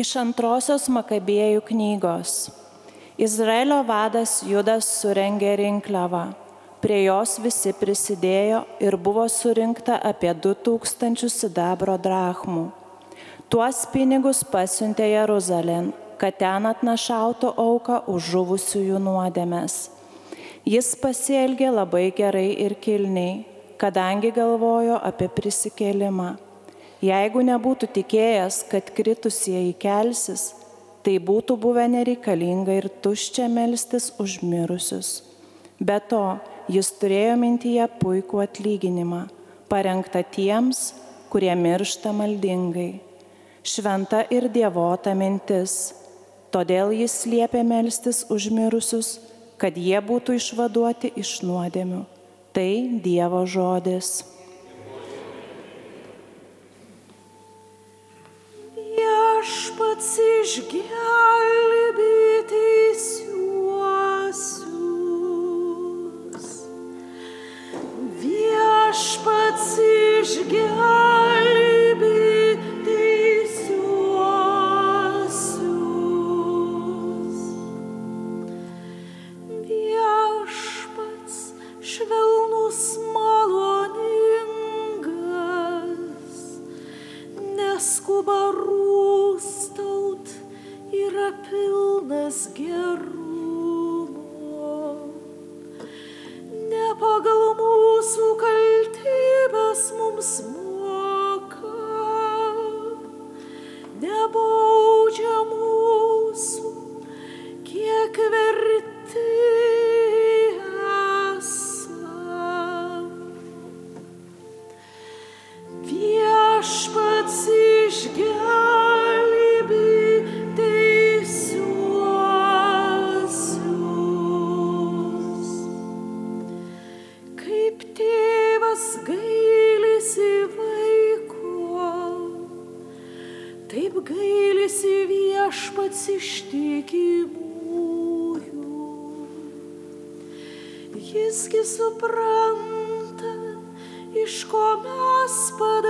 Iš antrosios Makabėjų knygos. Izraelio vadas Judas surengė rinkliavą. Prie jos visi prisidėjo ir buvo surinkta apie 2000 sidabro drachmų. Tuos pinigus pasiuntė Jeruzalėn, kad ten atnašautų auką už žuvusiųjų nuodėmės. Jis pasielgė labai gerai ir kilniai, kadangi galvojo apie prisikėlimą. Jeigu nebūtų tikėjęs, kad kritusieji kelsis, tai būtų buvę nereikalinga ir tuščia melstis už mirusius. Be to, jis turėjo mintyje puikų atlyginimą, parengtą tiems, kurie miršta maldingai. Šventa ir dievota mintis. Todėl jis liepė melstis už mirusius, kad jie būtų išvaduoti iš nuodėmių. Tai Dievo žodis. Viešpats išgelbė kaltybės mums viešpats ištikimųjų. Jiski supranta, iš ko mes padaryti.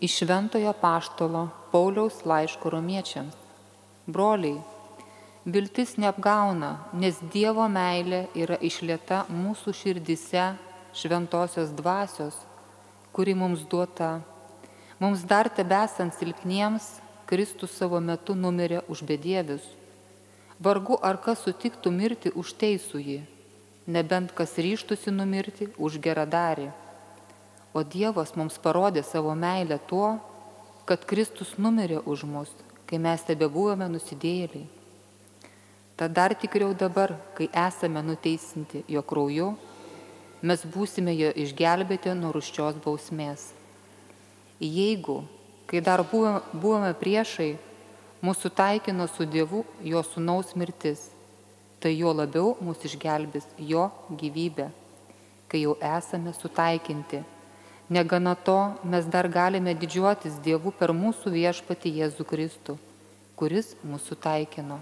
iš Šventojo Paštolo Pauliaus laiško romiečiams. Broliai, viltis neapgauna, nes Dievo meilė yra išlieta mūsų širdise šventosios dvasios, kuri mums duota. Mums dar tebesant silpniems, Kristus savo metu numirė už bedievius. Vargu ar kas sutiktų mirti už teisųjį, nebent kas ryštusi numirti už geradarį. O Dievas mums parodė savo meilę tuo, kad Kristus numirė už mus, kai mes tebe buvome nusidėjėliai. Tad dar tikriau dabar, kai esame nuteisinti jo krauju, mes būsime jo išgelbėti nuo ruščios bausmės. Jeigu, kai dar buvome priešai, mūsų taikino su Dievu jo sunaus mirtis, tai jo labiau mūsų išgelbės jo gyvybė, kai jau esame sutaikinti. Negana to, mes dar galime didžiuotis Dievu per mūsų viešpati Jėzų Kristų, kuris mūsų taikino.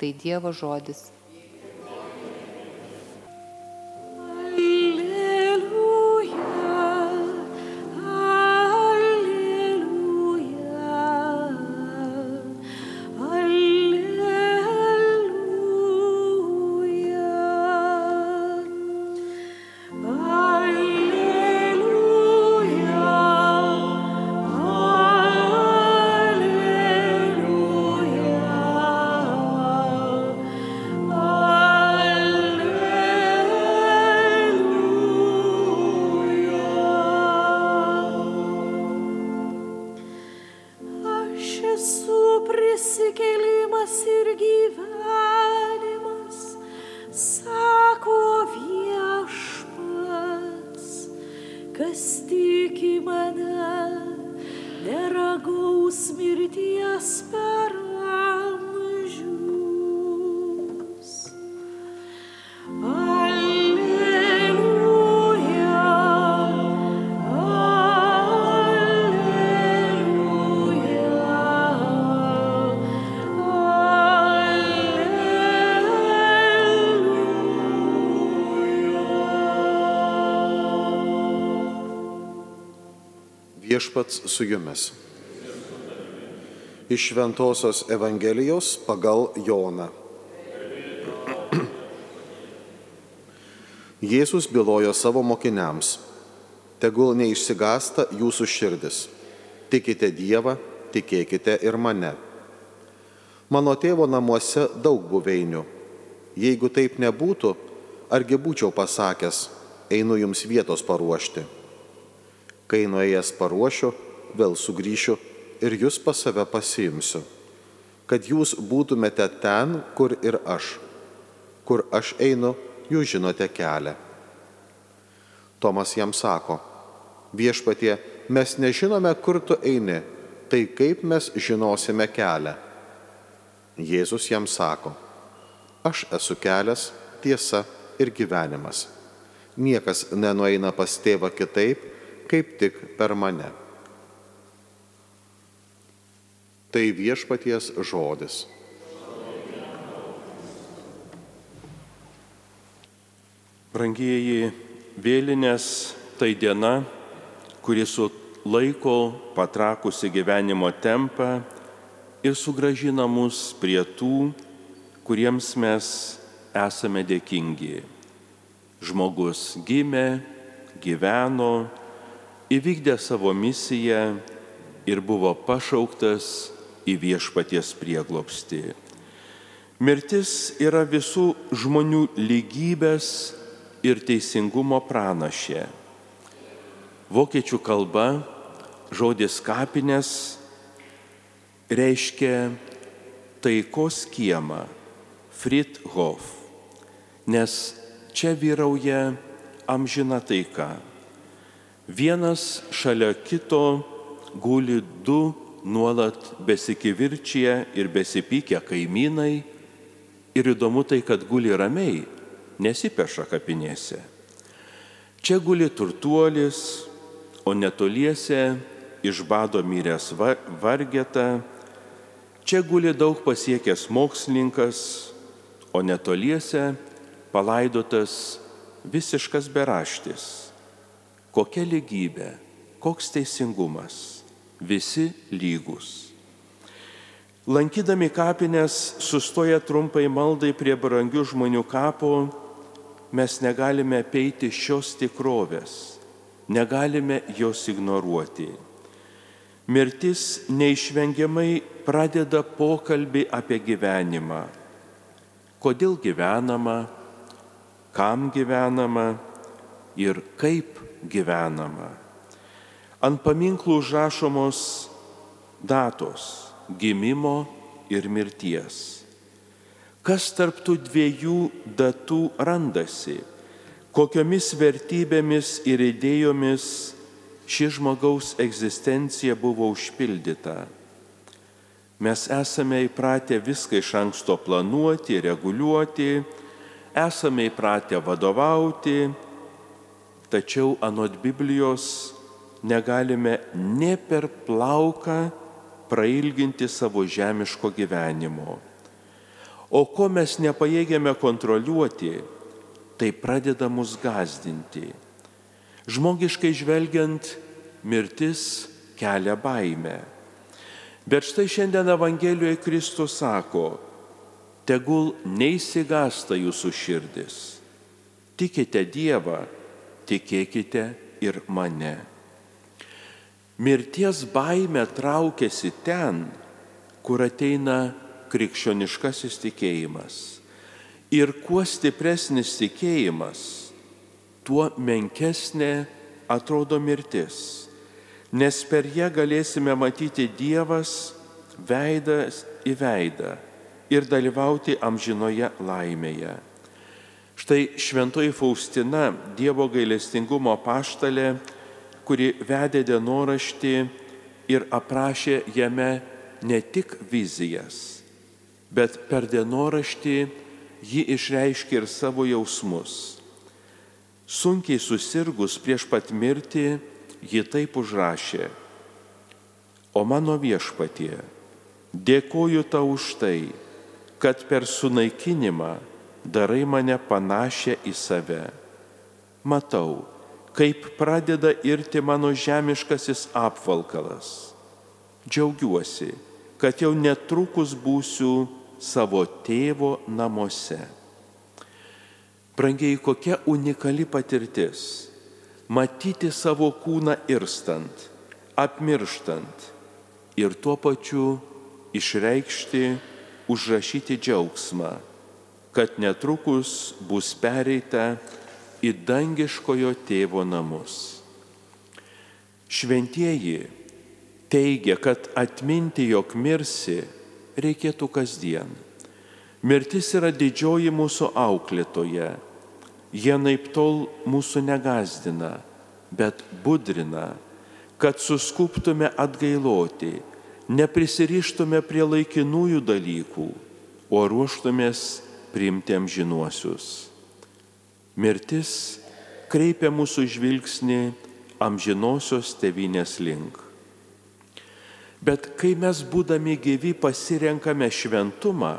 Tai Dievo žodis. Viešpats su jumis. Iš Šventojios Evangelijos pagal Joną. Jėzus bylojo savo mokiniams, tegul neišsigasta jūsų širdis. Tikite Dievą, tikėkite ir mane. Mano tėvo namuose daug buveinių. Jeigu taip nebūtų, argi būčiau pasakęs, einu jums vietos paruošti. Kai nuėjęs paruošiu, vėl sugrįšiu ir jūs pas save pasiimsiu, kad jūs būtumėte ten, kur ir aš. Kur aš einu, jūs žinote kelią. Tomas jam sako, viešpatie, mes nežinome, kur tu eini, tai kaip mes žinosime kelią. Jėzus jam sako, aš esu kelias, tiesa ir gyvenimas. Niekas nenueina pas tėvą kitaip, kaip tik per mane. Tai viešpaties žodis. Brangieji, vėlinės tai diena, kuri su laiko patrakusi gyvenimo tempą ir sugražina mus prie tų, kuriems mes esame dėkingi. Žmogus gimė, gyveno, įvykdė savo misiją ir buvo pašauktas į viešpaties prieglopstį. Mirtis yra visų žmonių lygybės ir teisingumo pranašė. Vokiečių kalba žodis kapinės reiškia taikos kiemą, Friedhof, nes čia vyrauja amžina taika. Vienas šalia kito guli du nuolat besikivirčia ir besipykę kaimynai. Ir įdomu tai, kad guli ramiai, nesipeša kapinėse. Čia guli turtuolis, o netoliese iš bado myręs vargeta. Čia guli daug pasiekęs mokslininkas, o netoliese palaidotas visiškas beraštis Kokia lygybė, koks teisingumas, visi lygus. Lankydami kapinės, sustoję trumpai maldai prie brangių žmonių kapo, mes negalime peiti šios tikrovės, negalime jos ignoruoti. Mirtis neišvengiamai pradeda pokalbį apie gyvenimą. Kodėl gyvenama, kam gyvenama ir kaip gyvenama. Ant paminklų užrašomos datos gimimo ir mirties. Kas tarptų dviejų datų randasi? kokiomis vertybėmis ir idėjomis ši žmogaus egzistencija buvo užpildyta. Mes esame įpratę viską iš anksto planuoti, reguliuoti, esame įpratę vadovauti, tačiau anot Biblijos negalime ne per plauką prailginti savo žemiško gyvenimo. O ko mes nepajėgėme kontroliuoti, tai pradeda mus gazdinti. Žmogiškai žvelgiant, mirtis kelia baimę. Bet štai šiandien Evangelijoje Kristus sako, tegul neįsigasta jūsų širdis. Tikite Dievą, tikėkite ir mane. Mirties baime traukiasi ten, kur ateina krikščioniškasis tikėjimas. Ir kuo stipresnis tikėjimas, tuo menkesnė atrodo mirtis, nes per ją galėsime matyti Dievas veidas į veidą ir dalyvauti amžinoje laimėje. Štai šventoji Faustina, Dievo gailestingumo paštalė, kuri vedė dienoraštį ir aprašė jame ne tik vizijas, bet per dienoraštį ji išreiškė ir savo jausmus. Sunkiai susirgus prieš pat mirtį, ji taip užrašė. O mano viešpatie, dėkoju tau už tai, kad per sunaikinimą darai mane panašią į save. Matau, kaip pradeda irti mano žemiškasis apvalkalas. Džiaugiuosi, kad jau netrukus būsiu savo tėvo namuose. Brangiai, kokia unikali patirtis - matyti savo kūną irstant, apmirštant ir tuo pačiu išreikšti, užrašyti džiaugsmą, kad netrukus bus pereita į dangiškojo tėvo namus. Šventieji teigia, kad atminti, jog mirsi, reikėtų kasdien. Mirtis yra didžioji mūsų auklėtoje. Jie naip tol mūsų negazdina, bet budrina, kad suskuptume atgailoti, neprisirištume prie laikinųjų dalykų, o ruoštumės priimti amžinuosius. Mirtis kreipia mūsų žvilgsnį amžinosios tevinės link. Bet kai mes būdami gyvi pasirenkame šventumą,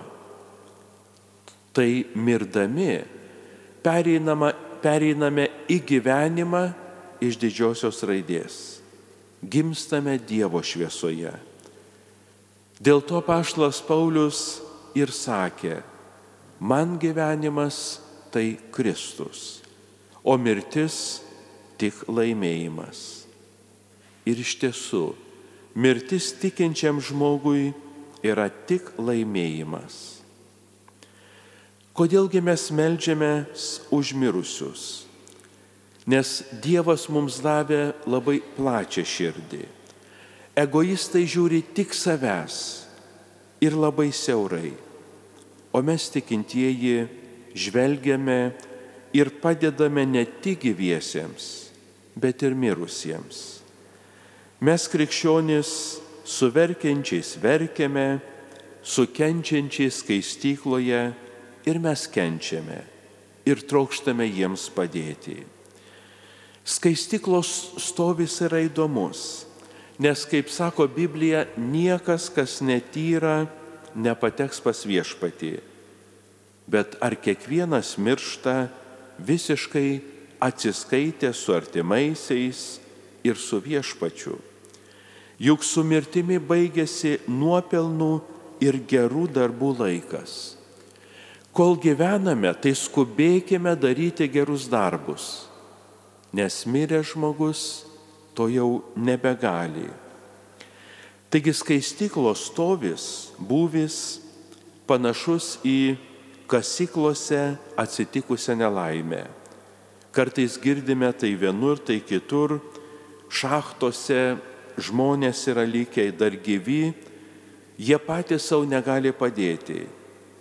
tai mirdami pereiname į gyvenimą iš didžiosios raidės. Gimstame Dievo šviesoje. Dėl to paštas Paulius ir sakė, man gyvenimas tai Kristus, o mirtis tik laimėjimas. Ir iš tiesų, mirtis tikinčiam žmogui yra tik laimėjimas. Kodėlgi mes melžiamės už mirusius? Nes Dievas mums davė labai plačią širdį. Egoistai žiūri tik savęs ir labai siaurai, o mes tikintieji žvelgiame ir padedame ne tik gyviesiems, bet ir mirusiems. Mes krikščionys su verkiančiais verkiame, su kenčiančiais skaistykloje ir mes kenčiame ir trokštame jiems padėti. Skaistiklos stovis yra įdomus, nes, kaip sako Biblija, niekas, kas netyra, nepateks pas viešpatį. Bet ar kiekvienas miršta visiškai atsiskaitę su artimaisiais ir su viešpačiu? Juk su mirtimi baigėsi nuopelnų ir gerų darbų laikas. Kol gyvename, tai skubėkime daryti gerus darbus, nes mirė žmogus to jau nebegali. Taigi skaistiklos stovis, būvis panašus į kasyklose atsitikusią nelaimę. Kartais girdime tai vienur, tai kitur, šachtose žmonės yra lygiai dar gyvi, jie patys savo negali padėti,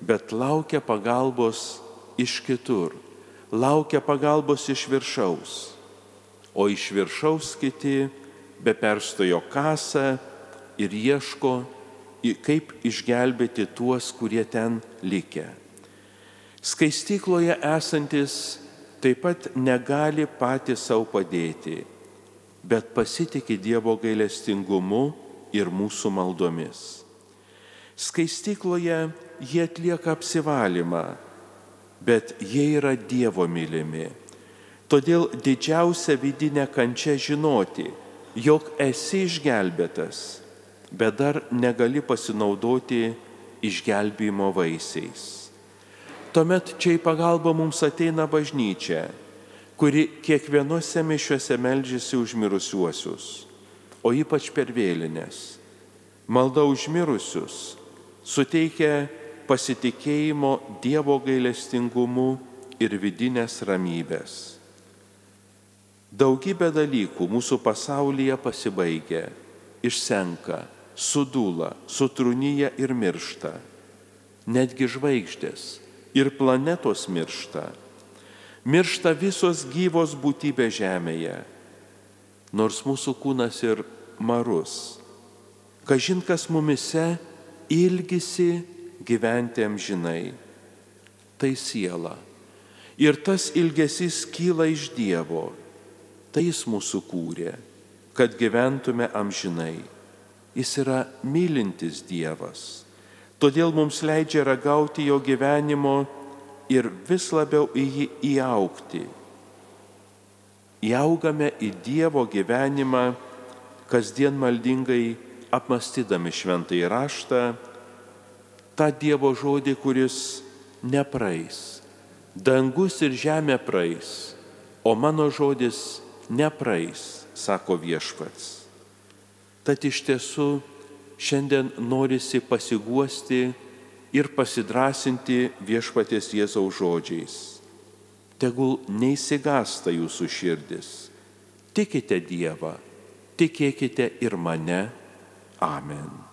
bet laukia pagalbos iš kitur. laukia pagalbos iš viršaus, o iš viršaus kiti be perstojo kasą ir ieško, kaip išgelbėti tuos, kurie ten likę. Skaistykloje esantis taip pat negali patys savo padėti, bet pasitikė Dievo gailestingumu ir mūsų maldomis. Skaistykloje jie atlieka apsivalymą, bet jie yra Dievo mylimi. Todėl didžiausia vidinė kančia žinoti, jog esi išgelbėtas, bet dar negali pasinaudoti išgelbėjimo vaisiais. Tuomet čia į pagalbą mums ateina bažnyčia, kuri kiekvienose mišiuose melžiasi už mirusiuosius, o ypač per vėlinės. Malda už mirusius suteikia pasitikėjimo Dievo gailestingumu ir vidinės ramybės. Daugybė dalykų mūsų pasaulyje pasibaigia, išsenka, sudūla, sutrūnyja ir miršta. Netgi žvaigždės ir planetos miršta. Miršta visos gyvos būtybės žemėje, nors mūsų kūnas ir marus. Kažin kas mumise ilgisi gyventi amžinai. Tai siela. Ir tas ilgesys kyla iš Dievo. Tai jis mūsų kūrė, kad gyventume amžinai. Jis yra mylintis Dievas. Todėl mums leidžia ragauti jo gyvenimo ir vis labiau į jį įaukti. Įaugame į Dievo gyvenimą, kasdien maldingai apmastydami šventąjį raštą, tą Dievo žodį, kuris nepraeis. Dangus ir žemė praeis, o mano žodis nepraeis, sako viešpats. Tad iš tiesų šiandien norisi pasiguosti ir pasidrasinti viešpaties Jėzaus žodžiais. Tegul neįsigasta jūsų širdis. Tikite Dievą, tikėkite ir mane. Amen.